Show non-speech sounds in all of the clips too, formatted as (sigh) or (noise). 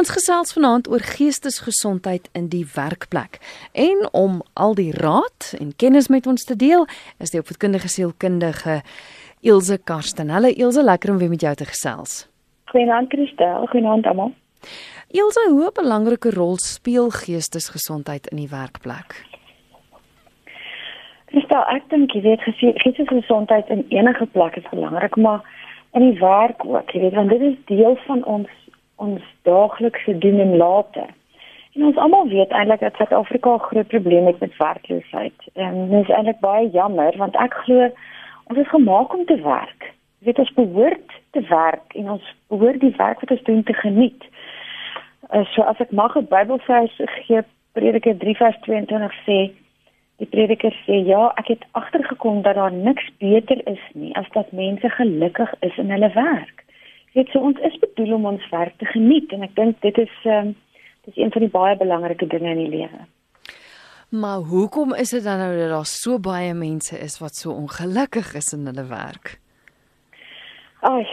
Ons gesels vanaand oor geestesgesondheid in die werkplek. En om al die raad en kennis met ons te deel, is die opvoedkundige sielkundige Ilse Karsten. Hallo Ilse, lekker om weer met jou te gesels. Goeienaand Christel, goeienaand almal. Ilse, hoe 'n belangrike rol speel geestesgesondheid in die werkplek? Christel, ek dink jy weet geestesgesondheid in enige plek is belangrik, maar in die werk ook, jy weet, want dit is deel van ons ons daaglikse doen en late. En ons almal weet eintlik dat Suid-Afrika 'n groot probleem het met werkloosheid. En dit is eintlik baie jammer want ek glo ons is gemaak om te werk. Jy weet ons behoort te werk en ons behoort die werk wat ons doen te geniet. Uh, so as ek mag 'n Bybelvers gee, Prediker 3:22 sê Die prediker sê ja, ek het agtergekom dat daar niks beter is nie as dat mense gelukkig is in hulle werk. Weet so ons is bedoel om ons werk te geniet en ek dink dit is ehm um, dis een van die baie belangrike dinge in die lewe. Maar hoekom is dit dan nou dat daar so baie mense is wat so ongelukkig is in hulle werk? Ag,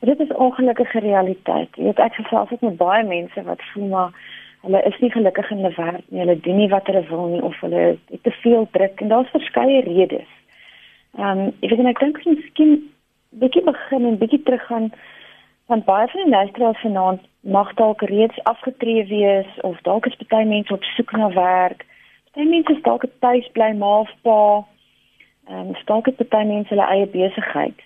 dit is ongelukkige realiteit. Jy weet ek gesels met baie mense wat voel maar hulle is nie gelukkig in hulle werk nie. Hulle doen nie wat hulle wil nie of hulle het te veel druk en daar's verskeie redes. Ehm um, ek weet ek dink miskien bietjie begin en bietjie teruggaan van baie van die luisteraars vanaand mag dalk reeds afgetree wees of dalk is baie mense op soek na werk. Baie mense is dalk tuis bly maar of pa. Ehm um, dalk het baie mense hulle eie besigheid.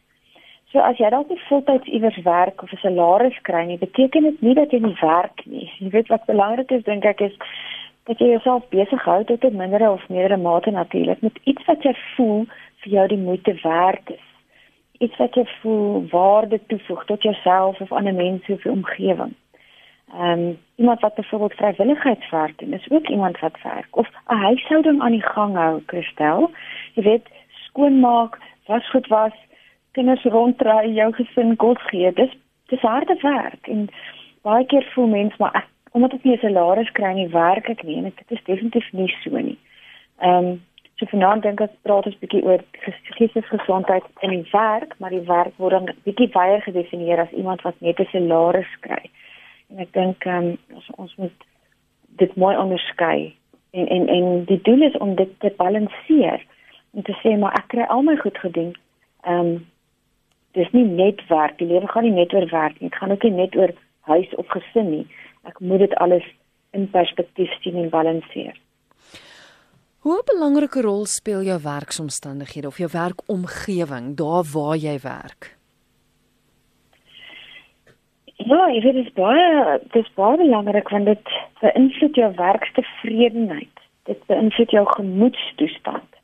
So as jy dalk nie voltyds iewers werk of 'n salaris kry nie, beteken dit nie dat jy nie werk nie. Jy weet wat belangrik is dink ek is dat jy jouself besig hou tot 'n mindere of meerdere mate natuurlik met iets wat jy voel vir jou die moeite werd is. Iets wat jy voel waarde toevoeg tot jouself of ander mense of jou omgewing. Ehm um, iemand wat byvoorbeeld vrywilligheidswerk doen, is ook iemand wat werk of 'n huishouding aan die gang hou, Christel. Jy weet, skoonmaak, wasgoed was, kinders ronddraai, jou gesin kos gee. Dis dis harde werk en baie keer voel mense maar ek omdat ek nie 'n salaris kry nie, werk ek nie en dit is definitief nie so nie. Ehm um, so vanaand dink ek praat ons bietjie oor geestesgesondheid in die werk, maar die werk word dan bietjie baie gedefinieer as iemand wat net 'n salaris kry. En ek dink um, ons, ons moet dit mooi onderskei en en en die doel is om dit te balanseer om te sê maar ek kry al my goed gedoen. Ehm um, dis nie net werk, die lewe gaan nie net oor werk nie, dit gaan ook nie net oor huis of gesin nie. Ek moet dit alles in perspektief sien en balanseer. Hoe belangrike rol speel jou werksomstandighede of jou werkomgewing daar waar jy werk? Ja, ek weet dit is baie dit is baie belangrik want dit beïnvloed jou werkstevredenheid. Dit beïnvloed jou gemoedstoestand.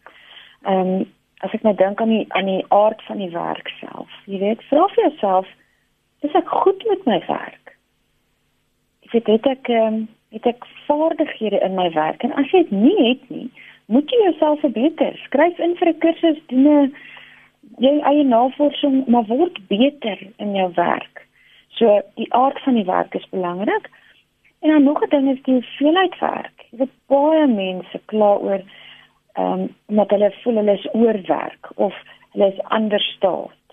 Ehm um, as ek nou dink aan die aan die aard van die werk self. Jy weet, vra vir jouself, is ek goed met my werk? Ek weet het ek um, het ek vaardighede in my werk en as jy dit nie het nie, moet jy jouself verbeter. Skryf in vir 'n kursus, doen 'n jy eie navorsing, maar word beter in jou werk. So die aard van die werk is belangrik. En dan nog 'n ding is die hoeveelheid werk. Jy weet baie mense kla oor ehm um, omdat hulle voel hulle is oorwerk of hulle is understaffed.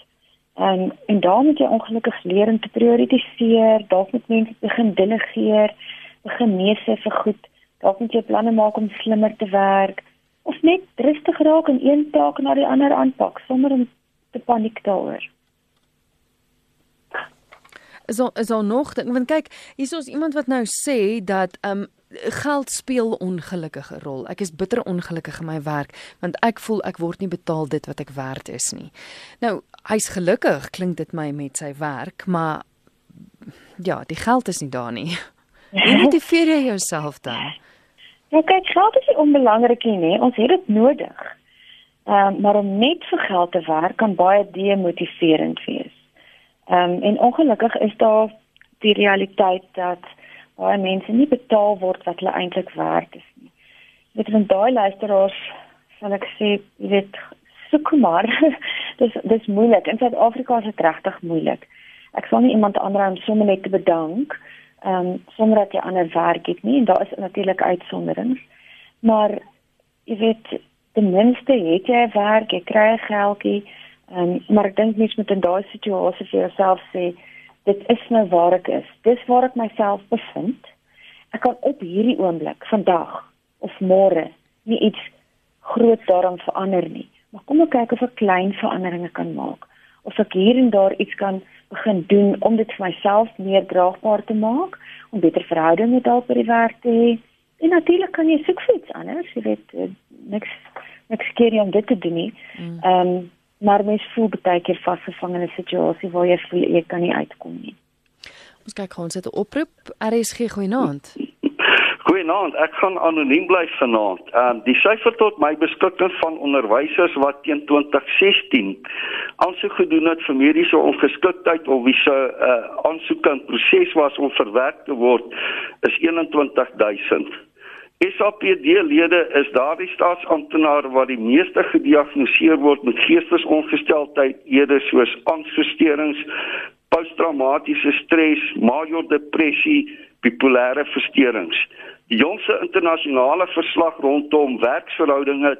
Ehm um, en dan moet jy ongelukkig leer om te prioritiseer, dalk moet mense begin delegeer, begin neus vir goed, dalk moet jy planne maak om slimmer te werk of net rustig raak en een taak na die ander aanpak sonder om te paniek daaroor. So so nog, want kyk, hier is ons iemand wat nou sê dat um, geld speel ongelukkige rol. Ek is bitter ongelukkig in my werk want ek voel ek word nie betaal dit wat ek werd is nie. Nou, hy's gelukkig klink dit my met sy werk, maar ja, die geld is nie daar nie. (laughs) Hoe motiveer jy jouself dan? Ja, kyk, geld is nie onbelangrik nie, ons het dit nodig. Ehm um, maar om net vir geld te werk kan baie demotiverend wees. Ehm um, en ongelukkig is daar die realiteit dat baie mense nie betaal word wat hulle eintlik werd is nie. Dit is daai luisteraars sal ek sê, jy weet, soek maar. (laughs) dis dis moeilik. In Suid-Afrika is dit regtig moeilik. Ek sal nie iemand anders om sommer net te bedank, ehm um, sonder dat jy ander werk het nie en daar is natuurlik uitsonderings. Maar jy weet, ten minste het jy werk, jy kry 'n geldjie. Ehm um, maar ek dink mens moet in daai situasie vir jouself sê dit is nou waar ek is. Dis waar ek myself bevind. Ek kan op hierdie oomblik, vandag of môre, nie iets groot daaraan verander nie. Maar kom ek kyk of ek klein veranderinge kan maak. Of ek hier en daar iets kan begin doen om dit vir myself meer draagbaar te maak, om beter verhoudinge daar by die werk te hê. En natuurlik kan jy soek vir iets anders, jy weet, eh, niks niks skeer om dit te doen nie. Mm. Ehm um, maar mens voel baie keer vasgevang in 'n situasie waar jy voel jy kan nie uitkom nie. Ons kyk ons het 'n oproep. RSG goeienaand. Goeienaand, ek gaan anoniem bly vanaand. Ehm um, die syfer tot my beskikking van onderwysers wat teen 2016 aansoek gedoen het vir mediese ongeskiktheid of wie se uh, aansoek in proses was om verwerk te word is 21000. SAPD-lede is daardie staatsamptenare wat die meeste gediagnoseer word met geestesongesteldheid, eerder soos angsversteurings, posttraumatiese stres, major depressie, bipolêre versteurings. Die jongste internasionale verslag rondom werksverhoudinge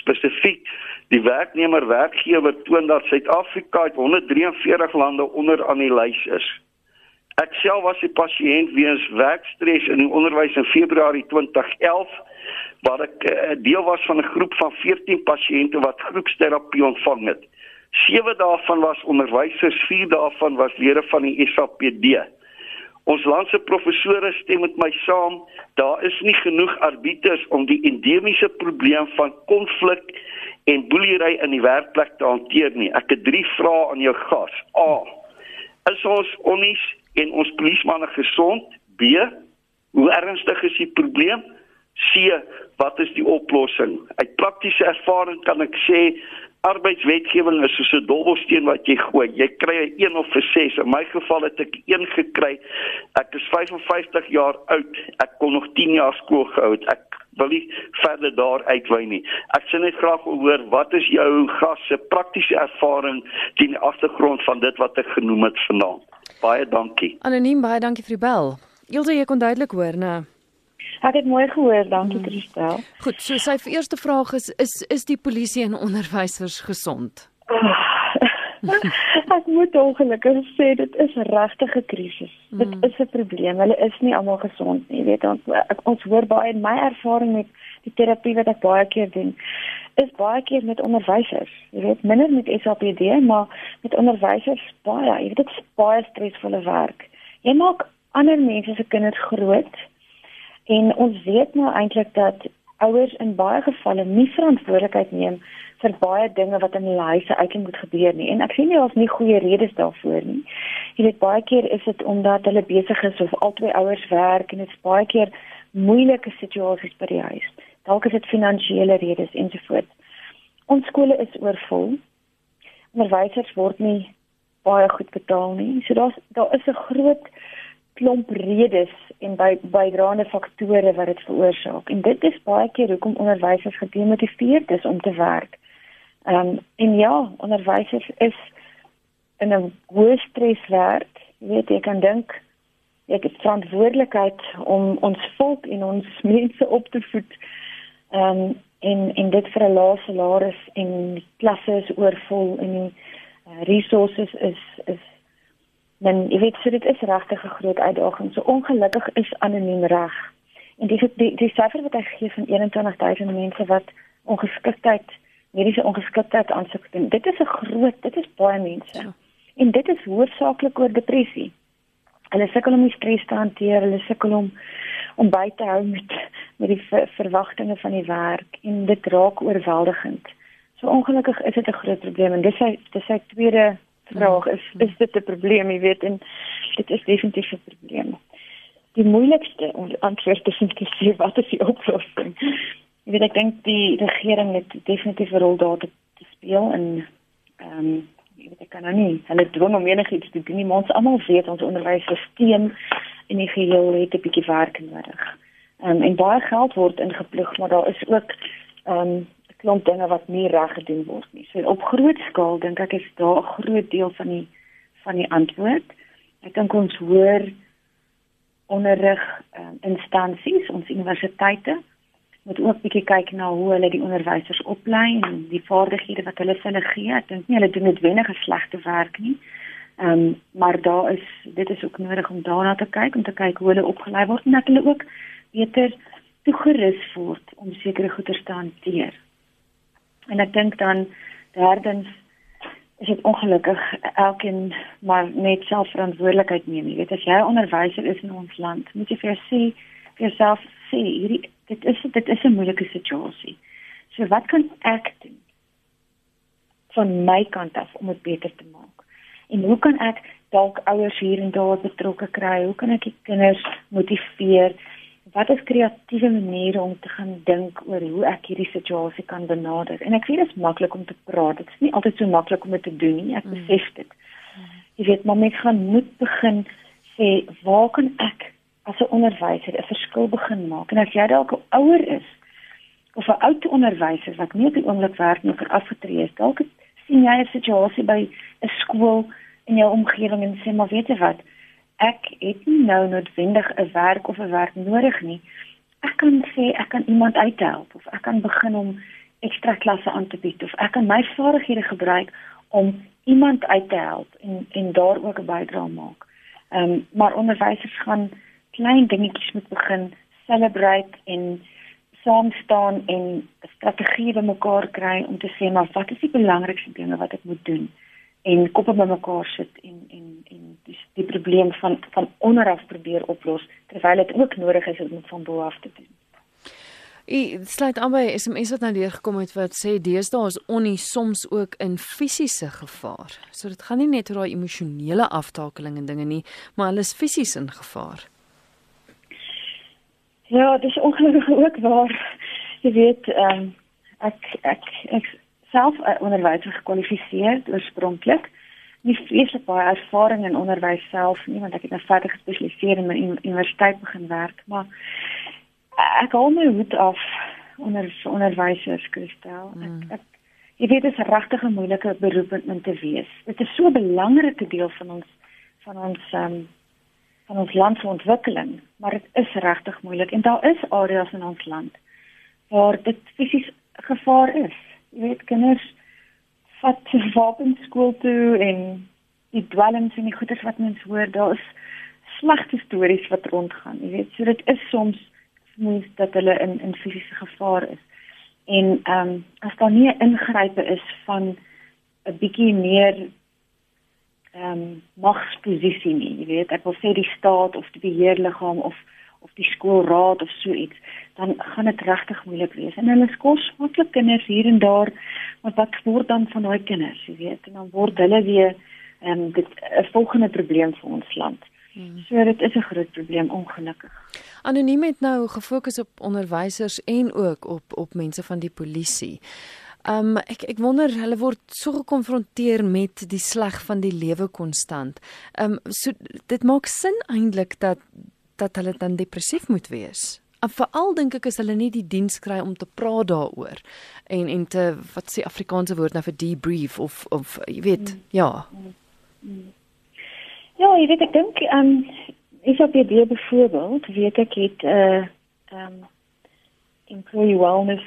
spesifiek die werknemer-werkgewer toon dat Suid-Afrika uit 143 lande onder aan die lys is. Ek self was 'n pasiënt weens werkstres in die onderwys in Februarie 2011 waar ek uh, deel was van 'n groep van 14 pasiënte wat groepsterapie ontvang het. 7 daarvan was onderwysers, 4 daarvan was lede van die SAPD. Ons landse professore stem met my saam, daar is nie genoeg arbiters om die endemiese probleem van konflik en boelery in die werkplek te hanteer nie. Ek het 3 vrae aan jou gas. A: Is ons onnies en ons polismanne gesond? B, hoe ernstig is die probleem? C, wat is die oplossing? Uit praktiese ervaring kan ek sê arbeidswetgewing is soos 'n dobbelsteen wat jy gooi. Jy kry 'n 1 of 'n 6. In my geval het ek 1 gekry. Ek is 55 jaar oud. Ek kon nog 10 jaar skool gehou het. Ek wil nie verder daar uitwy nie. Ek sien net graag hoor wat is jou gas se praktiese ervaring teen die agtergrond van dit wat ek genoem het vanaand. Baie dankie. Anoniem baie dankie vir die bel. Ilse, jy kon duidelik hoor, né? Ek het mooi gehoor, dankie hmm. Christel. Goed, so sy eerste vraag is is is die polisie en onderwysers gesond? (laughs) ek moet ongelukkig sê dit is regtig 'n krisis. Mm. Dit hmm. is 'n probleem. Hulle is nie almal gesond nie. Weet ons ek, ons hoor baie in my ervaring met die terapie wat ek baie keer doen is baie keer met onderwysers. Jy weet minder met SAPD, maar met onderwysers baie. Jy weet dit is baie stresvolle werk. Jy maak ander mense se kinders groot en ons weet nou eintlik dat ouers in baie gevalle nie verantwoordelikheid neem vir baie dinge wat in hulle huise uiteindelik moet gebeur nie. En ek sien nie of nie goeie redes daarvoor nie. Jy weet baie keer is dit omdat hulle besig is of albei ouers werk en dit is baie keer moeilike situasies by die huis dalk is dit finansiële redes ensovoorts. Ons skole is oorvol. Onderwysers word nie baie goed betaal nie. So daar's daar is 'n groot klomp redes en by bydraende faktore wat dit veroorsaak. En dit is baie keer hoekom onderwysers gedemotiveerd is om te werk. Ehm um, en ja, onderwysers is in 'n hoë stres werk. Jy weet jy kan dink ek het verantwoordelikheid om ons volk en ons (laughs) mense op te voed. Ehm um, en en dit vir 'n lae salaris en klasse is oorvol en die uh, resources is is dan jy weet so dit is regtig 'n groot uitdaging. So ongelukkig is anoniem reg. En die die, die syfer wat hy gee van 21000 mense wat ongeskiktheid mediese ongeskiktheid aansoek doen. Dit is 'n groot, dit is baie mense. Ja. En dit is hoofsaaklik oor depressie. Hulle sukkel om die stres te hanteer, hulle sukkel om om by te hou met met die ver, verwagtinge van die werk en dit raak oorweldigend. So ongelukkig is dit 'n groot probleem en dis sy dis sy tweede vraag is is dit 'n probleem, jy weet en dit is definitief 'n probleem. Die moeilikste antwoord is om te sê (laughs) wat is die oplossing. Jy weet ek dink die regering het definitief 'n rol daar te, te speel en ehm um, jy weet ek kan nou nie hulle dwing om enigiets te doen nie, maar ons almal weet ons onderwysstelsel en die geheel het 'n bietjie werk nodig. Ehm um, en baie geld word ingeploeg, maar daar is ook ehm um, klomp dinge wat nie reg gedoen word nie. So op groot skaal dink ek is daar 'n groot deel van die van die antwoord. Ek dink ons hoor onderrig um, instansies, ons universiteite moet ook bietjie kyk na hoe hulle die onderwysers oplei en die vaardighede wat hulle hulle gee. Ek dink nie hulle doen noodwendig 'n slegte werk nie. Ehm um, maar daar is dit is ook nodig om daarna te kyk om te kyk hoe hulle opgelei word en dat hulle ook beter toegerus word om sekere goeder te hanteer. En ek dink dan derdens is dit ongelukkig elkeen maar net selfverantwoordelikheid neem. Jy weet as jy 'n onderwyser is in ons land, moet jy vir jou sê vir jouself sê hierdie dit is dit is 'n moeilike situasie. So wat kan ek doen van my kant af om dit beter te maak? En hoe kan ek dalk ouers hier en daar betrokke kry? Hoe kan ek die kinders motiveer? Wat is kreatiewe maniere om te gaan dink oor hoe ek hierdie situasie kan benader? En ek weet dit is maklik om te praat. Dit is nie altyd so maklik om dit te doen nie. Ek mm. besef dit. Jy weet, maar mens gaan moet begin sê, waar kan ek as 'n onderwyser 'n verskil begin maak? En as jy dalk 'n ouer is of 'n oud onderwyser wat nie op die oomblik werk nie of afgetree is, dalk sien jy 'n situasie by 'n skool in jou omgewing en sê maar weet jy wat? Ek het nie nou noodwendig 'n werk of 'n werk nodig nie. Ek kan sê ek kan iemand uithelp of ek kan begin om ekstra klasse aan te bied of ek kan my vaardighede gebruik om iemand uit te help en en daar ook 'n bydrae maak. Ehm um, maar onderwysers gaan klein dingetjies moet begin celebrate en saam staan en strategieë bymekaar kry om te sê maar wat is die belangrikste dinge wat ek moet doen? En koppe bymekaar sit en en en die, die probleem van van onderaf probeer oplos terwyl dit ook nodig is om van bo af te doen. Ek sluit aan by SMS wat nou deur gekom het wat sê deesdae is onnie soms ook in fisiese gevaar. So dit gaan nie net oor daai emosionele aftakeling en dinge nie, maar hulle is fisies in gevaar. Ja, dis ongelukkig ook waar. Jy weet, ehm um, ek ek ek self 'n onderwyser gekwalifiseer oorspronklik. Nie vreeslik baie ervaring in onderwys self nie, want ek het nou verder gespesialiseer in my universiteit begin werk, maar ek hou my hoed af onder onderwysers, Christel. Ek, mm. ek jy weet dit is regtig 'n moeilike beroep om te wees. Dit is so 'n belangrike deel van ons van ons um, van ons land se ontwikkeling, maar dit is regtig moeilik en daar is areas in ons land waar dit fisies gevaar is jy weet kinders vat wapens skool toe en die dwelms en die goeders wat mens hoor, daar is slegte stories wat rondgaan. Jy weet, so dit is soms mens dat hulle in in fisiese gevaar is. En ehm um, as daar nie 'n ingrype is van 'n bietjie meer ehm um, magsposisie nie, jy weet, ek wil sê die staat of die beheerliggaam of of die skoolraad of so iets, dan gaan dit regtig moeilik wees. En hulle skors maklik kinders hier en daar, maar wat word dan van daai kinders, jy weet? En dan word hulle weer ehm um, dit 'n volgende probleem vir ons land. Hmm. So dit is 'n groot probleem ongelukkig. Anoniem het nou gefokus op onderwysers en ook op op mense van die polisie. Um ek ek wonder hulle word so gekonfronteer met die sleg van die lewe konstant. Um so dit maak sin eintlik dat dat hulle dan depressief moet wees. En veral dink ek is hulle nie die diens kry om te praat daaroor en en te wat sê Afrikaanse woord nou vir debrief of of jy weet mm. ja. Ja, jy weet ek dink ehm um, is op die byvoorbeeld weet ek het 'n uh, ehm um, employee wellness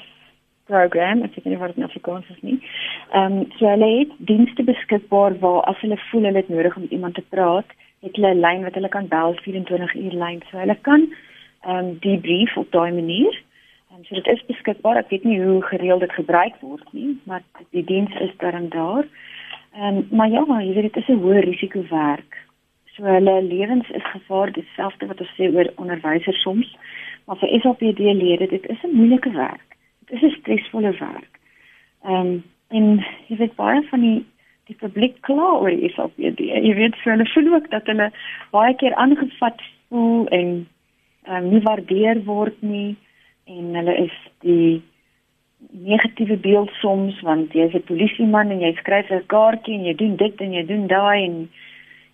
program as ek nie wat in Afrikaans is nie. Ehm um, so hulle het dienste beskikbaar waar as hulle voel hulle het nodig om iemand te praat het hulle 'n lyn wat hulle kan bel 24 uur lyn. So hulle kan ehm um, debrief op daai manier. En um, so dit is beskikbaar. Ek weet nie hoe gereeld dit gebruik word nie, maar die diens is daar en daar. Ehm um, maar ja, jy weet dit is 'n hoë risiko werk. So hulle lewens is gevaar dieselfde wat ons sê oor onderwysers soms. Maar vir SAPD lede, dit is 'n moeilike werk. Dit is 'n stresvolle werk. Ehm um, en jy weet baie van die die publiek kla oor die SAPD. Jy weet vir hulle voel ook dat hulle baie keer aangevat voel en um, nie waardeer word nie en hulle is die negatiewe beeld soms want jy is 'n polisieman en jy skryf 'n kaartjie en jy doen dit en jy doen daai en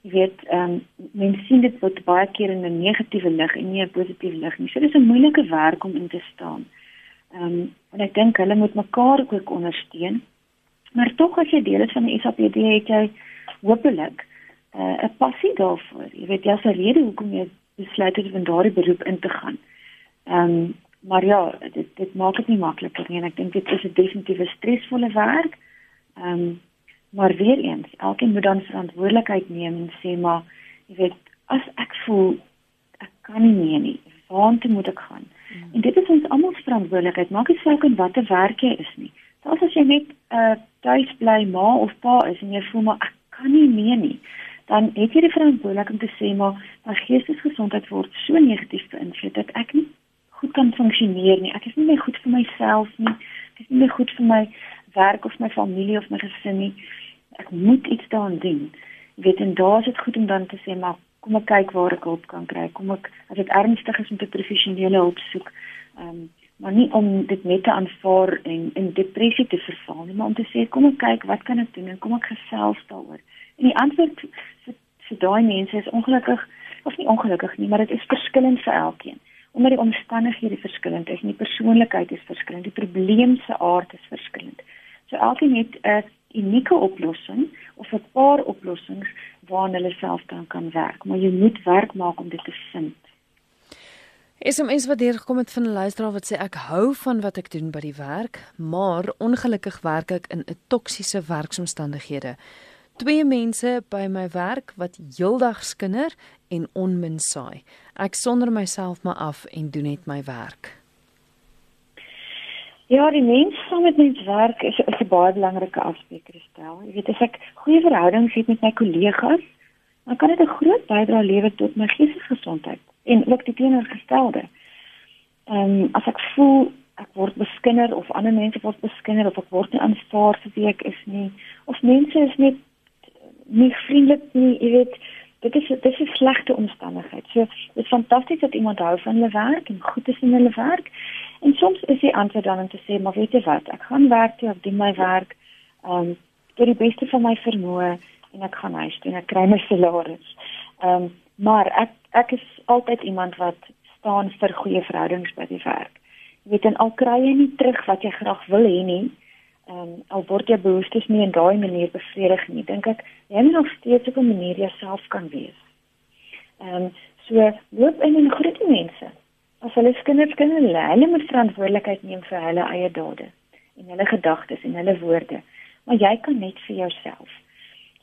jy weet um, mense sien dit word baie keer in 'n negatiewe lig en nie 'n positiewe lig nie. So dis 'n moeilike werk om in te staan. Ehm um, en ek dink hulle moet mekaar ook ondersteun. Maar tog as jy deel is van die SAPD het jy hopelik eh, 'n uh, passie daarvoor. Jy weet jy's 'n rede hoekom jy besluit het om daardie beroep in te gaan. Ehm um, maar ja, dit dit maak dit nie makliker nie en ek dink dit is 'n definitiewe stresvolle werk. Ehm um, Maar weer eens, elkeen moet dan verantwoordelikheid neem en sê maar jy weet as ek voel ek kan nie meer nie, waartoe moet ek gaan? Mm. En dit is ons almal se verantwoordelikheid. Maak nie saak in watter werk jy is nie. Selfs as jy net 'n uh, tuisbly ma of pa is en jy voel maar ek kan nie meer nie, dan het jy die verantwoordelikheid om te sê maar my geestesgesondheid word so negatief beïnvloed dat ek nie goed kan funksioneer nie. Ek is nie meer goed vir myself nie. Ek is nie meer goed vir my werk of my familie of my gesin nie. Ek moet iets daaraan doen. Jy weet en daar is dit goed om dan te sê maar kom ek kyk waar ek hulp kan kry. Kom ek as dit ernstig is om te professionele hulp soek. Ehm um, maar nie om dit net te aanvaar en in depressie te verval nie, maar om te sê kom ek kyk wat kan ek doen en kom ek gesels daaroor. En die antwoord vir vir daai mense is ongelukkig of nie ongelukkig nie, maar dit is verskillend vir elkeen. Omdat die omstandighede verskillend is en die persoonlikheid is verskillend, die probleem se aard is verskillend. So elkeen het 'n unieke oplossing of 'n paar oplossings waarna hulle self dan kan werk, maar jy moet werk maak om dit te vind. SMS wat hier gekom het van 'n luisteraar wat sê ek hou van wat ek doen by die werk, maar ongelukkig werk ek in 'n toksiese werksomstandighede. Twee mense by my werk wat heeldag skinder en onmin saai. Ek sonder myself maar af en doen net my werk. Ja, die mens saam met mens werk is, is 'n baie belangrike aspek, Christel. Jy weet as ek goeie verhoudings het met my kollegas, dan kan dit 'n groot bydrae lewer tot my geestesgesondheid en ook die teenoorgestelde. Ehm um, as ek voel ek word beskinder of ander mense word beskinder of ek word nie aanvaar vir wie ek is nie of mense is net nie vriendelik nie, jy weet, dit is dit is 'n slegte omstandigheid. So, dit is fantasties dat iemand hou van hulle werk en goed is in hulle werk. En soms is die antwoord dan om te sê, maar weet jy wat, ek gaan werk toe, ek doen my werk, ehm um, tot die beste van my vermoë en ek gaan huis toe en ek kry my salaris. Ehm um, maar ek ek is altyd iemand wat staan vir goeie verhoudings by die werk. Jy weet en al kry jy nie terug wat jy graag wil hê nie, ehm um, al word jou behoeftes nie in daai manier bevredig nie, dink ek jy moet nog steeds op 'n manier jouself kan wees. Ehm um, so loop in en groet die mense as hulle kinders kan hulle, hulle moet verantwoordelikheid neem vir hulle eie dade en hulle gedagtes en hulle woorde. Maar jy kan net vir jouself.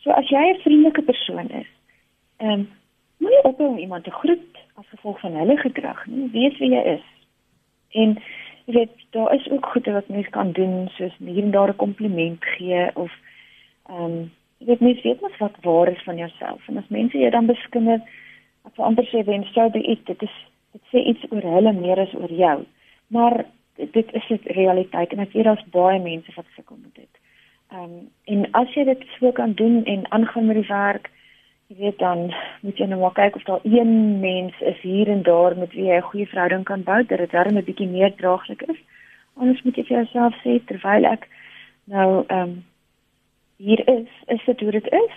So as jy 'n vriendelike persoon is, ehm um, moet jy ophou om iemand te groet as gevolg van hulle gedrag, nie weet wie jy is. En jy weet daar is ook goeie wat mens kan doen soos hier en daar 'n kompliment gee of ehm um, jy weet mens weet mos wat waar is van jouself en as mense jou dan beskinder, as amper sê wens sou dit dit is dit sê iets oor hulle meer as oor jou. Maar dit is 'n realiteit en ek weet daar's baie mense wat sukkel met dit. Ehm um, en as jy dit so kan doen en aangaan met die werk, jy weet dan moet jy nou maar kyk of daar een mens is hier en daar met wie jy 'n goeie verhouding kan bou dat dit darm 'n bietjie meer draaglik is. Anders moet jy vir jouself sê terwyl ek nou ehm um, hier is, is dit hoe dit is.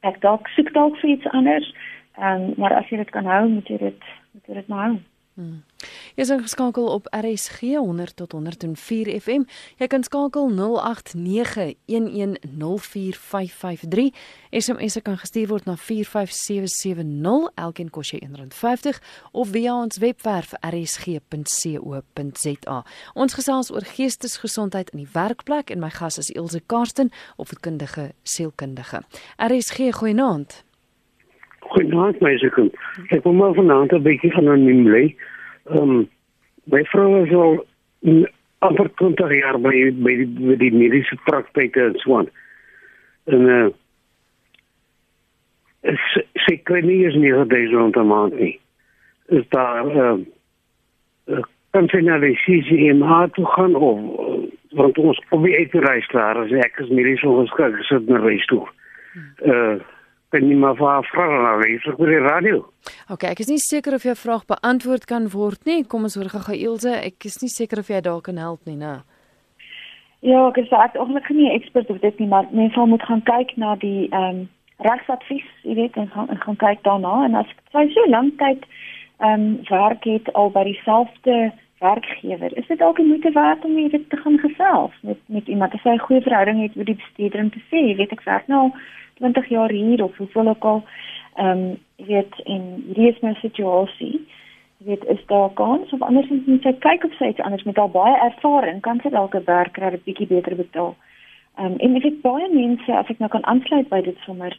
Ek dalk soek dalk vir iets anders. Ehm um, maar as jy dit kan hou, moet jy dit moet jy dit maar hou. Hmm. Jy is geskakel op RSG 100 tot 104 FM. Jy kan skakel 0891104553. SMS kan gestuur word na 45770. Elkeen kos jy R1.50 of via ons webwerf rsg.co.za. Ons gesels oor geestesgesondheid in die werkplek en my gas is Ilse Karsten, opvoedkundige sielkundige. RSG goeienaand. Goeienaand my seun. Ek kom maar vanaand 'n bietjie anoniem bly. Um, my vrou is al amper 20 jaar by by die, by die mediese praktyke in Swan. En eh uh, sy kry nie eens nie gedei rond 'n maand nie. Is daar uh, kan sy na die CCMA toe gaan of want ons uit die reis klaar as ek is mediese ongeskik gesit na reis toe. Uh, kan nie maar vir vrae na lees op die radio. OK, ek is nie seker of jou vraag beantwoord kan word nie. Kom ons hoor gou Elsje, ek is nie seker of jy daar kan help nie, né? Ja, ek sê ek ongelukkig nie 'n ekspert op dit nie, maar mens sal moet gaan kyk na die ehm um, regsadvies, jy weet, en gaan, en gaan kyk daarna en as jy so lank tyd ehm um, werk het al by dieselfde werkgewer, is dit dalk nie moeite werd om weer te gaan gesels met met iemand as jy 'n goeie verhouding het met die bestuurder om te sê, jy weet ek werk nou 20 jaar hier of hoeveel ook al ehm um, weet in hierdie is my situasie weet is daar kans of anders moet sy kyk of sy iets anders met al baie ervaring kan sy dalk 'n werk kry 'n bietjie beter betaal Ehm um, en ek het baie mense as ek nou kan aansluit by dit sommer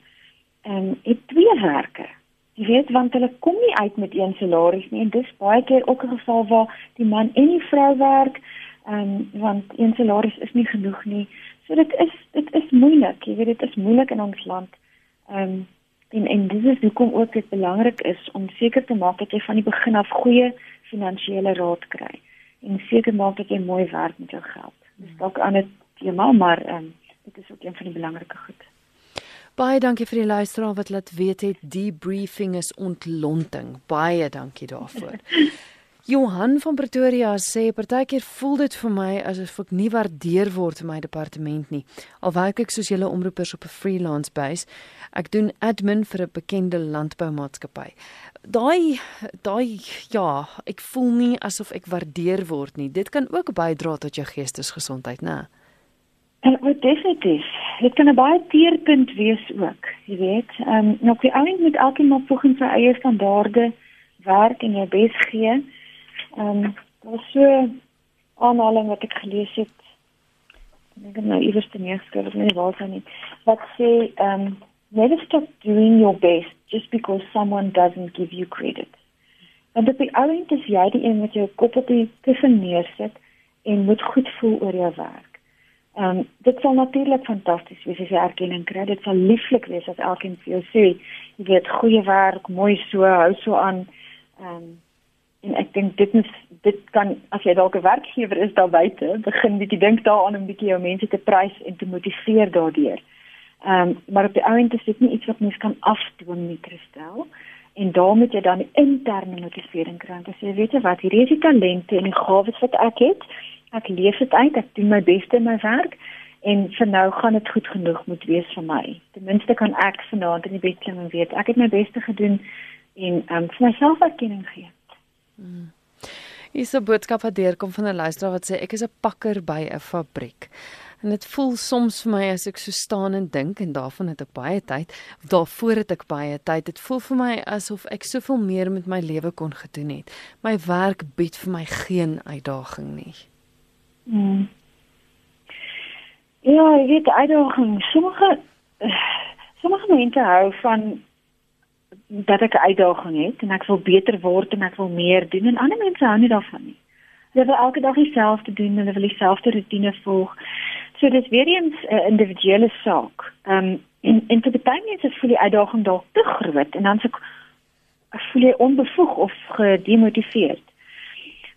ehm um, het twee werke. Jy weet want hulle kom nie uit met een salaris nie en dis baie keer ook 'n geval waar die man en die vrou werk ehm um, want een salaris is nie genoeg nie. So dit is dit is moeilik. Jy weet dit is moeilik in ons land. Ehm um, en en dis is hoekom ook dit belangrik is om seker te maak dat jy van die begin af goeie finansiële raad kry en seker maak dat jy mooi werk met jou geld. Dis dalk aan 'n tema, maar ehm um, dit is ook een van die belangrike goed. Baie dankie vir die luisteraar wat laat weet het die briefing is ontlonting. Baie dankie daarvoor. (laughs) Johan van Pretoria sê partykeer voel dit vir my asof ek nie waardeer word in my departement nie. Al werk ek soos julle omroepers op 'n freelance base. Ek doen admin vir 'n bekende landboumaatskappy. Daai daai ja, ek voel nie asof ek waardeer word nie. Dit kan ook bydra tot jou geestesgesondheid, né? En wat definitief. Dit kan 'n baie teerpunt wees ook, jy weet. Ehm um, nou die ouens moet elkeen maar volgens sy eie standaarde werk en jou bes gee. Ehm um, daar was so aanhaling wat ek gelees het. Ek dink nou iewers te neerskryf, ek weet nie waar dit is nie. Wat sê ehm um, never stop doing your best just because someone doesn't give you credit. Want dit alleen dis jy die een wat jou kop op die kussen neersit en moet goed voel oor jou werk. Um, dit sal natuurlik fantasties wees as jy erkenning kry. Dit sal lieflik wees as elkeen vir jou sê jy weet goeie werk, mooi so, hou so aan. Ehm um, en ek dink dit is dit kan as jy dalk 'n werkgewer is daar buite begin bietjie dink daaraan om bietjie jou mense te prys en te motiveer daardeur. Ehm um, maar op die ount is dit nie iets wat mens kan afdwing nie Christel. En daarmee jy dan interne motivering kry as jy weet wat hierdie is die talente en die gawes wat ek het ek leef dit uit ek doen my beste in my werk en vir nou gaan dit goed genoeg moet wees vir my. Ten minste kan ek vanaand in die bed klim en weet ek het my beste gedoen en ehm um, vir myself erkenning gee Hmm. Hier is 'n boodskap wat deurkom van 'n luisteraar wat sê ek is 'n pakker by 'n fabriek. En dit voel soms vir my as ek so staan en dink en daarvan het ek baie tyd, of daarvoor het ek baie tyd. Dit voel vir my asof ek soveel meer met my lewe kon gedoen het. My werk bied vir my geen uitdaging nie. Hmm. Ja, ek weet uitdaging. Sommige sommige mense hou van dat ek 'n uitdaging het en ek wil beter word en ek wil meer doen en ander mense hou nie daarvan nie. Hulle wil elke dag dieselfde doen en hulle wil dieselfde rotine volg. So dis weer eens 'n uh, individuele saak. Ehm um, en en vir baie mense voel die uitdaging dalk te groot en dan se voel jy onbevoeg of gedemotiveerd.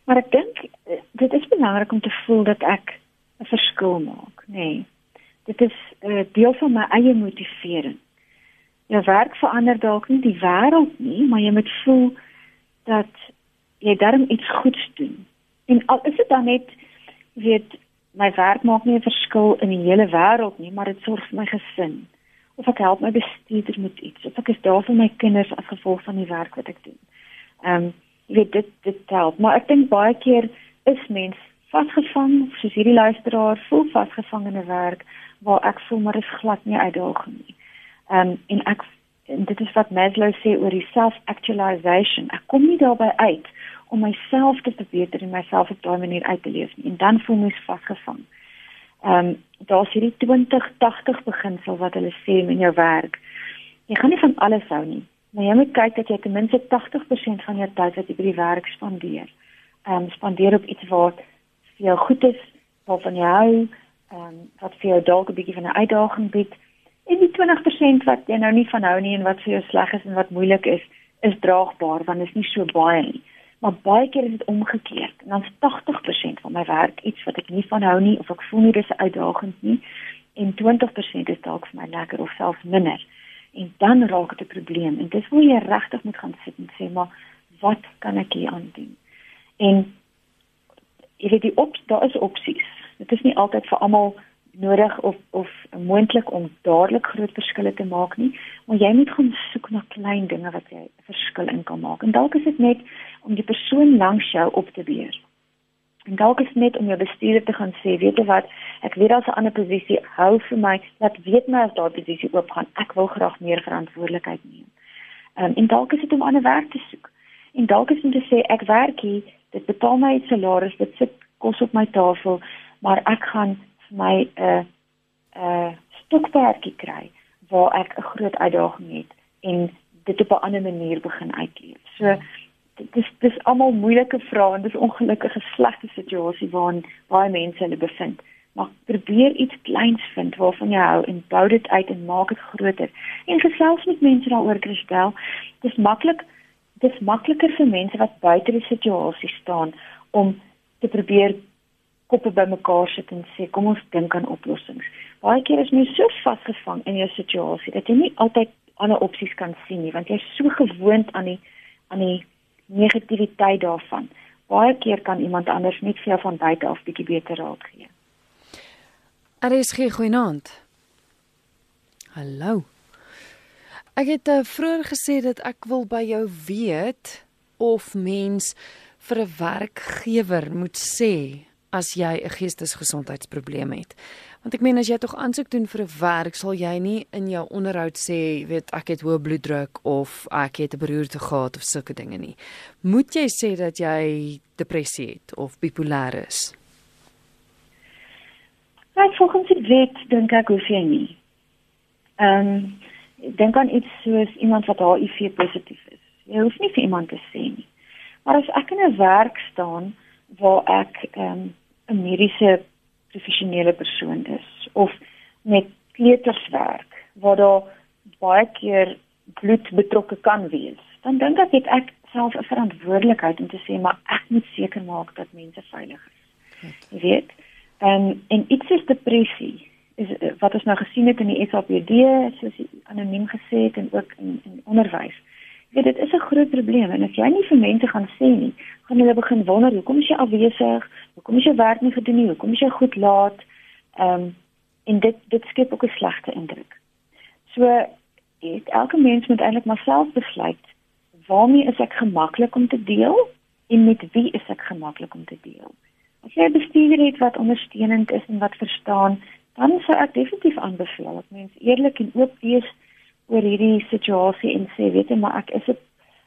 Maar ek dink eh, dit is belangrik om te voel dat ek 'n verskil maak, nê. Nee, dit is 'n uh, deel van my eie motivering jou werk verander dalk nie die wêreld nie, maar jy moet voel dat jy darm iets goeds doen. En al is dit dan net weet my werk maak nie 'n verskil in die hele wêreld nie, maar dit sorg vir my gesin. Of ek help my bestuurder met iets, of ek is daar vir my kinders as gevolg van die werk wat ek doen. Ehm um, jy weet dit dit help, maar ek dink baie keer is mens vasgevang, soos hierdie luisteraar voel vasgevang in 'n werk waar ek voel maar is glad nie uitdaging nie. Ehm um, en ek en dit is wat Maslow sê oor die self-actualization. Ek kom nie daarby uit om myself te verbeter en myself op daai manier uit te leef nie en dan voel mens vasgevang. Ehm um, daar's hierdie 20-80 beginsel wat hulle sê in jou werk. Jy gaan nie van alles hou nie, maar jy moet kyk dat jy ten minste 80% van jou tyd wat jy by die werk spandeer, ehm um, spandeer op iets wat vir jou goed is, waarvan jy hou, ehm um, wat vir jou dalk 'n bietjie van 'n uitdaging bied En die 20% wat jy nou nie van hou nie en wat vir jou sleg is en wat moeilik is, is draagbaar want dit is nie so baie nie. Maar baie keer is dit omgekeerd. En dan 80% van my werk iets wat ek nie van hou nie of ek voel nie dis 'n uitdaging nie en 20% is dalk vir my lekker of selfs minder. En dan raak dit 'n probleem en dis waar jy regtig moet gaan sit en sê maar wat kan ek hier aan doen? En jy weet die op daar is opsies. Dit is nie altyd vir almal nodig of of moontlik om dadelik groot verskille te maak nie, maar jy moet gaan soek na klein dinge wat jy 'n verskil in kan maak. En dalk is dit net om die persoon langs jou op te weer. En dalk is net om jou bestuurder te gaan sê, weet jy wat, ek weet daar's 'n ander posisie, hou vir my, laat weet my as daai posisie oop gaan. Ek wil graag meer verantwoordelikheid neem. Um, en dalk is dit om ander werk te soek. En dalk is dit om te sê ek werk hier, dit betaal my salaris, dit sit kos op my tafel, maar ek gaan my 'n uh, 'n uh, stokperdjie kry waar ek 'n groot uitdaging het en dit op 'n ander manier begin uitleef. So dit is dis almal moeilike vrae en dis ongelukkige slegte situasie waarin baie mense hulle bevind. Maar probeer iets kleins vind waarvan jy hou en bou dit uit en maak dit groter. En gesels met mense daaroor Christel. Dis maklik dis makliker vir mense wat buite die situasie staan om te probeer koppe bymekaar sit en sê kom ons dink aan oplossings. Baie keer is jy so vasgevang in jou situasie dat jy nie altyd ander opsies kan sien nie want jy's so gewoond aan die aan die negativiteit daarvan. Baie keer kan iemand anders net vir jou van buite af bietjie beter raad gee. RSG goeienaand. Hallo. Ek het uh, vroeër gesê dat ek wil by jou weet of mens vir 'n werkgewer moet sê as jy 'n geestesgesondheidsprobleem het. Want ek meen as jy tog aansoek doen vir 'n werk, sal jy nie in jou onderhoud sê, weet ek het hoë bloeddruk of ek het 'n beroerte gehad of sulke dinge nie. Moet jy sê dat jy depressie het of bipolêr is? Ek volgens die wet dink ek hoef jy nie. Ehm um, dink aan iets soos iemand wat HIV positief is. Jy hoef nie vir iemand te sê nie. Maar as ek in 'n werk staan waar ek ehm um, 'n mediese professionele persoon is of met kleuterswerk waar daar baie keer bloed betrokke kan wees, dan dink ek het ek self 'n verantwoordelikheid om te sê maar ek moet seker maak dat mense veilig is. Jy weet, en en iets is depressie is wat ons nou gesien het in die SAPD soos anoniem gesê het en ook in in onderwys. Ja, dit is 'n groot probleem en as jy nie vir mense gaan sê nie, gaan hulle begin wonder hoekom is jy afwesig? Hoekom is jy werk nie gedoen nie? Hoekom is jy goed laat? Ehm um, en dit dit skep ook 'n slegte indruk. So het elke mens moet eintlik maar self besluit waarmee is ek gemaklik om te deel en met wie is ek gemaklik om te deel. As jy 'n bestuurder het wat ondersteunend is en wat verstaan, dan sou ek definitief aanbeveel dat mens eerlik en oop wees oor hierdie situasie en sê weet jy maar ek is op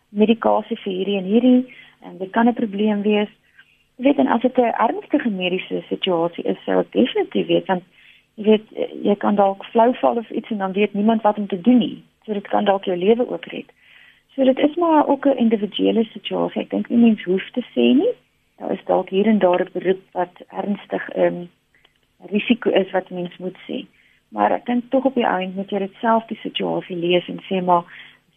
medikasie vir hierdie en hierdie en dit kan 'n probleem wees. Jy weet en as dit 'n ernstige mediese situasie is, sou ek definitief weet want jy weet jy kan dalk flou val of iets en dan weet niemand wat om te doen nie. So dit kan dalk jou lewe ook red. So dit is maar ook 'n individuele situasie. Ek dink nie mens hoef te sê nie. Daar is dalk hier en daar 'n beroep wat ernstig 'n um, risiko is wat mens moet sê maar ek dink tog op die einde moet jy dit self die situasie lees en sê maar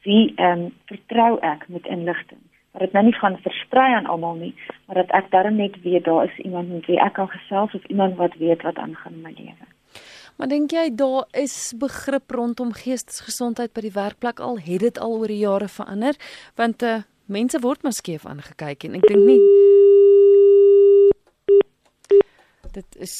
wie ehm um, vertrou ek met inligting dat dit nou nie gaan versprei aan almal nie maar dat ek darm net weet daar is iemand met wie ek kan gesels of iemand wat weet wat aangaan in my lewe Maar dink jy daar is begrip rondom geestesgesondheid by die werkplek al het dit al oor die jare verander want uh, mense word maar skeef aangekyk en ek dink nie Dit is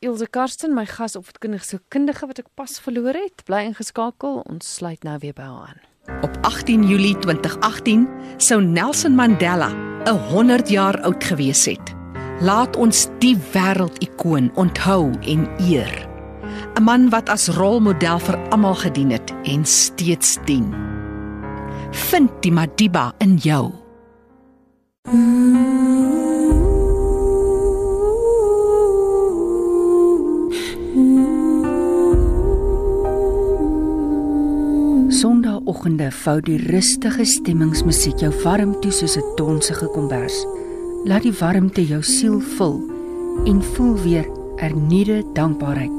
Ilse Karsten, my gas opvoedkundige sielkundige wat ek pas verloor het. Bly ingeskakel. Ons sluit nou weer by haar aan. Op 18 Julie 2018 sou Nelson Mandela 'n 100 jaar oud gewees het. Laat ons die wêreldikoon onthou en eer. 'n Man wat as rolmodel vir almal gedien het en steeds dien. Vind die Madiba in jou. Mm. Sondagoggende vou die rustige stemmingsmusiek jou warm toe soos 'n donsige kombers. Laat die warmte jou siel vul en voel weer ernuide dankbaarheid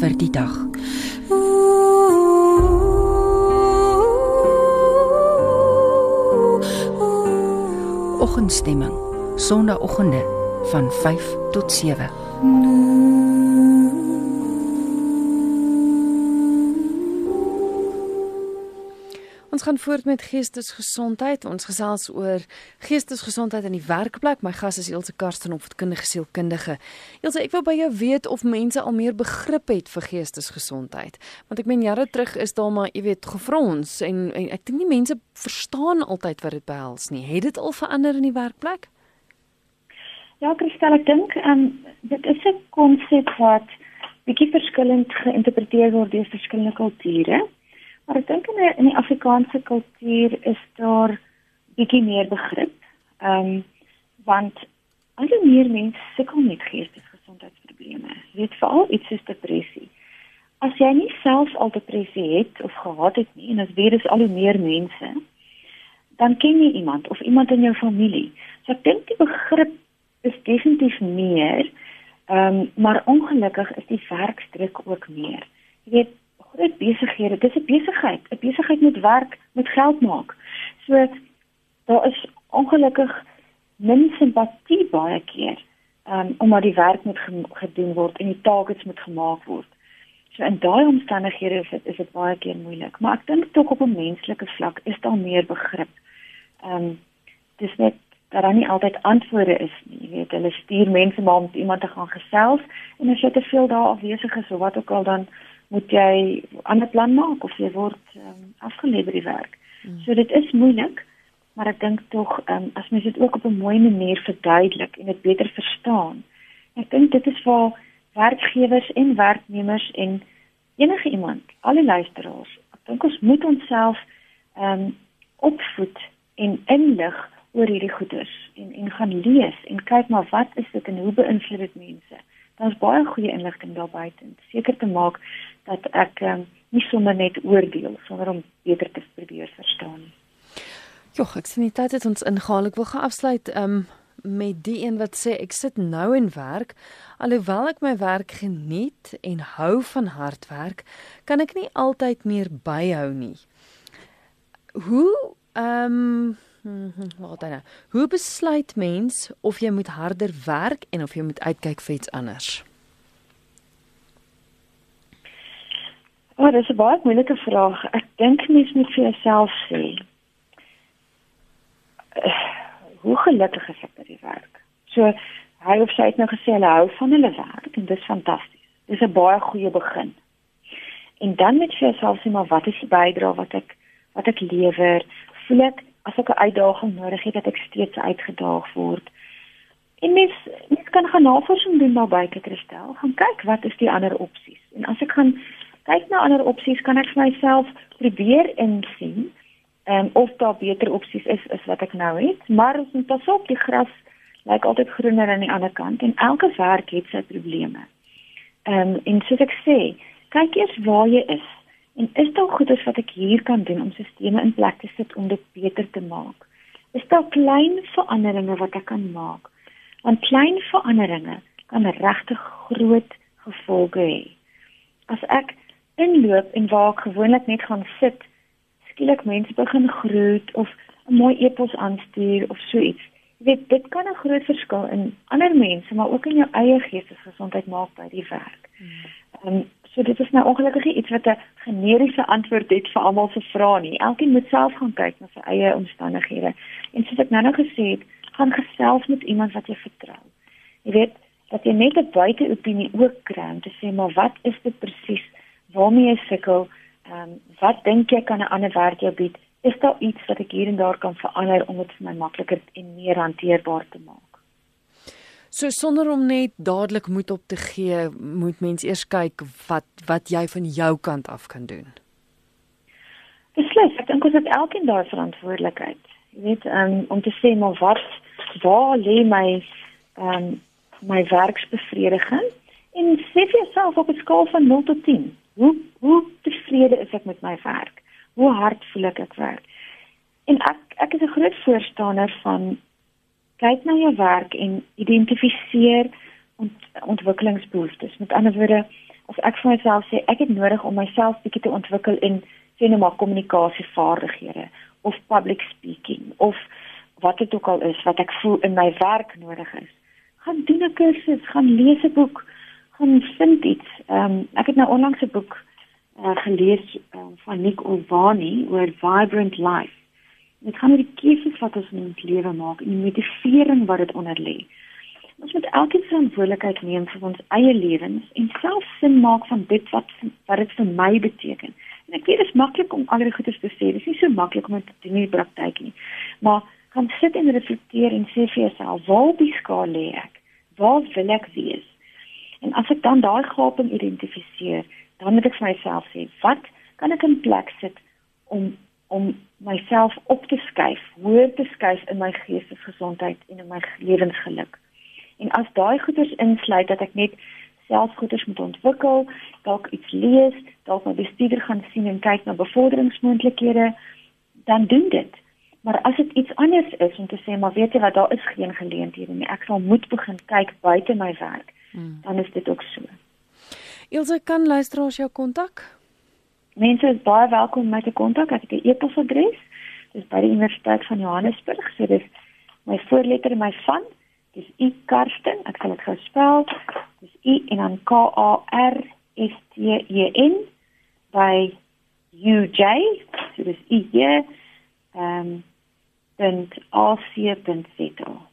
vir die dag. Oggendstemming, Sondagoggende van 5 tot 7. Ons gaan voort met geestesgesondheid. Ons gesels oor geestesgesondheid in die werkplek. My gas is Elsje Karsten, opvoedkundige sielkundige. Elsje, ek wil by jou weet of mense al meer begrip het vir geestesgesondheid. Want ek meen jare terug is daar maar, jy weet, gefrons en, en ek dink nie mense verstaan altyd wat dit behels nie. Het dit al verander in die werkplek? Ja, Christel, ek dink um, dit is 'n konsep wat bietjie verskillend geïnterpreteer word deur verskillende kulture. Maar ek dink in die, in die Afrikaanse kultuur is daar bietjie meer begrip. Ehm um, want al die meer mense sukkel met geestesgesondheidsprobleme. Jy weet veral iets soos depressie. as jy nie self al depressie het of gehad het nie en as weer is al hoe meer mense, dan ken jy iemand of iemand in jou familie. So ek dink die begrip is definitief meer, ehm um, maar ongelukkig is die werkdruk ook meer. Jy weet, groot besighede, dis 'n besigheid. 'n Besigheid moet werk, moet geld maak. So daar is ongelukkig min simpatie baie keer um, omdat die werk moet gedoen word en die targets moet gemaak word. So in daai omstandighede is dit is dit baie keer moeilik, maar ek dink tog op 'n menslike vlak is daar meer begrip. Ehm um, dis net dat daar nie altyd antwoorde is nie. Jy weet, hulle stuur mense maar om iemand te gaan gesels en as jy te veel daar afwesig is of wat ook al dan moet jy 'n ander plan maak of jy word um, afgelê by die werk. Hmm. So dit is moeilik maar ek dink tog um, as mens dit ook op 'n mooi manier verduidelik en dit beter verstaan. Ek dink dit is waar werkgewers en werknemers en enige iemand, alle luisteraars, ek dink ons moet onsself ehm um, opvoed en inlig oor hierdie goeders en en gaan lees en kyk maar wat is dit en hoe beïnvloed dit mense. Daar's baie goeie inligting daar buite om seker te maak dat ek um, nie sommer net oordeel sonder om beter te probeer verstaan nie. Jogg, ek sien die tyd het ons ingehaal. Ek wil gaan afsluit um met die een wat sê ek sit nou in werk alhoewel ek my werk geniet en hou van hard werk, kan ek nie altyd meer byhou nie. Hoe um wat dan? Hoe besluit mens of jy moet harder werk en of jy moet uitkyk vir iets anders? Oh, dis 'n baie moeilike vraag. Ek dink mens moet vir jouself sê hoe gelukkig is ek by die werk. So hy of sy het nou gesê hulle hou van hulle werk en dit is fantasties. Dis 'n baie goeie begin. En dan met vir jouself sê maar wat is die bydrae wat ek wat ek lewer? Voel ek as ek 'n uitdaging nodig het dat ek steeds uitgedaag word? En mens mens kan gaan navorsing doen daar buite Kristel. Gaan kyk wat is die ander opsies. En as ek gaan kyk na ander opsies, kan ek vir myself probeer insien ehm um, of daar beter opsies is as wat ek nou het, maar ons moet pas op die gras lyk altyd groener aan die ander kant en elke werk het sy probleme. Ehm um, en soos ek sê, kyk eers waar jy is en is daar goedes wat ek hier kan doen om sisteme in plek te sit om dit beter te maak? Is daar klein veranderinge wat ek kan maak? Want klein veranderinge kan regtig groot gevolge hê. As ek inloop en waar ek gewoonlik net gaan sit skielik mense begin groet of 'n mooi epos aanstuur of so iets. Jy weet, dit kan 'n groot verskil in ander mense, maar ook in jou eie geestesgesondheid maak by die werk. Ehm um, so dit is nou ongelukkig iets wat 'n generiese antwoord het vir almal se vrae nie. Elkeen moet self gaan kyk na sy eie omstandighede. En soos ek nou nou gesê het, gaan gesels met iemand wat jy vertrou. Jy weet, dat jy net 'n buiteopinie ook kry om te sê maar wat is dit presies waarmee jy sukkel? Ehm um, wat dink jy kan 'n ander werk jou bied? Is daar iets wat ek hier en daar kan verander om dit vir my makliker en meer hanteerbaar te maak? So sonder om net dadelik moed op te gee, moet mens eers kyk wat wat jy van jou kant af kan doen. Beslis, ek dink ons het elkeen daar verantwoordelikheid. Jy weet, um, om te sê maar wat waar lê my um, my werksbevrediging en sê vir jouself op 'n skaal van 0 tot 10 hoe hoe tevrede is ek met my werk? Hoe hard voel ek ek werk? En ek ek is 'n groot voorstander van kyk na jou werk en identifiseer ont, ontwikkelingsbehoeftes. Met ander woorde, as ek vir myself sê ek het nodig om myself bietjie te ontwikkel in sê net maar kommunikasievaardighede of public speaking of wat dit ook al is wat ek voel in my werk nodig is. Gaan doen 'n kursus, gaan lees 'n boek, gaan vind iets. Ehm um, ek het nou onlangs 'n boek uh, gelees uh, van Nick Olvani oor vibrant life. Dit gaan oor die keuses wat ons in ons lewe maak en die motivering wat dit onder lê. Ons moet elkeen verantwoordelikheid neem vir ons eie lewens en self sin maak van dit wat wat dit vir my beteken. En ek weet dit is maklik om al die goeie te sê. Dit is nie so maklik om dit te doen in die praktyk nie. Maar gaan sit en reflekteer en sê vir jouself, waar op die skaal lê ek? Waar wil ek wees? En as ek dan daai gaping identifiseer, dan moet ek vir myself sê, wat kan ek in plek sit om om myself op te skuif, hoër te skuif in my geestesgesondheid en in my lewensgeluk. En as daai goeders insluit dat ek net selfgoeders moet ontwikkel, dalk iets lees, dalk my bestuurder gaan sien en kyk na bevorderingsmoontlikhede, dan doen dit. Maar as dit iets anders is om te sê maar weet jy wat daar is geen geleenthede nie. Ek sal moet begin kyk buite my werk. Hmm. Dan is dit ook so. Ilse kan luisteraars jou kontak? Mense is baie welkom om my te kontak. Ek het 'n e-posadres. Dis by die Universiteit van Johannesburg. So dis my voorletter en my van. Dis U Karsten. Ek sal dit gou spel. Dis U en dan K A R S T E N by UJ. So dis U hier. Ehm um, www.ac.za.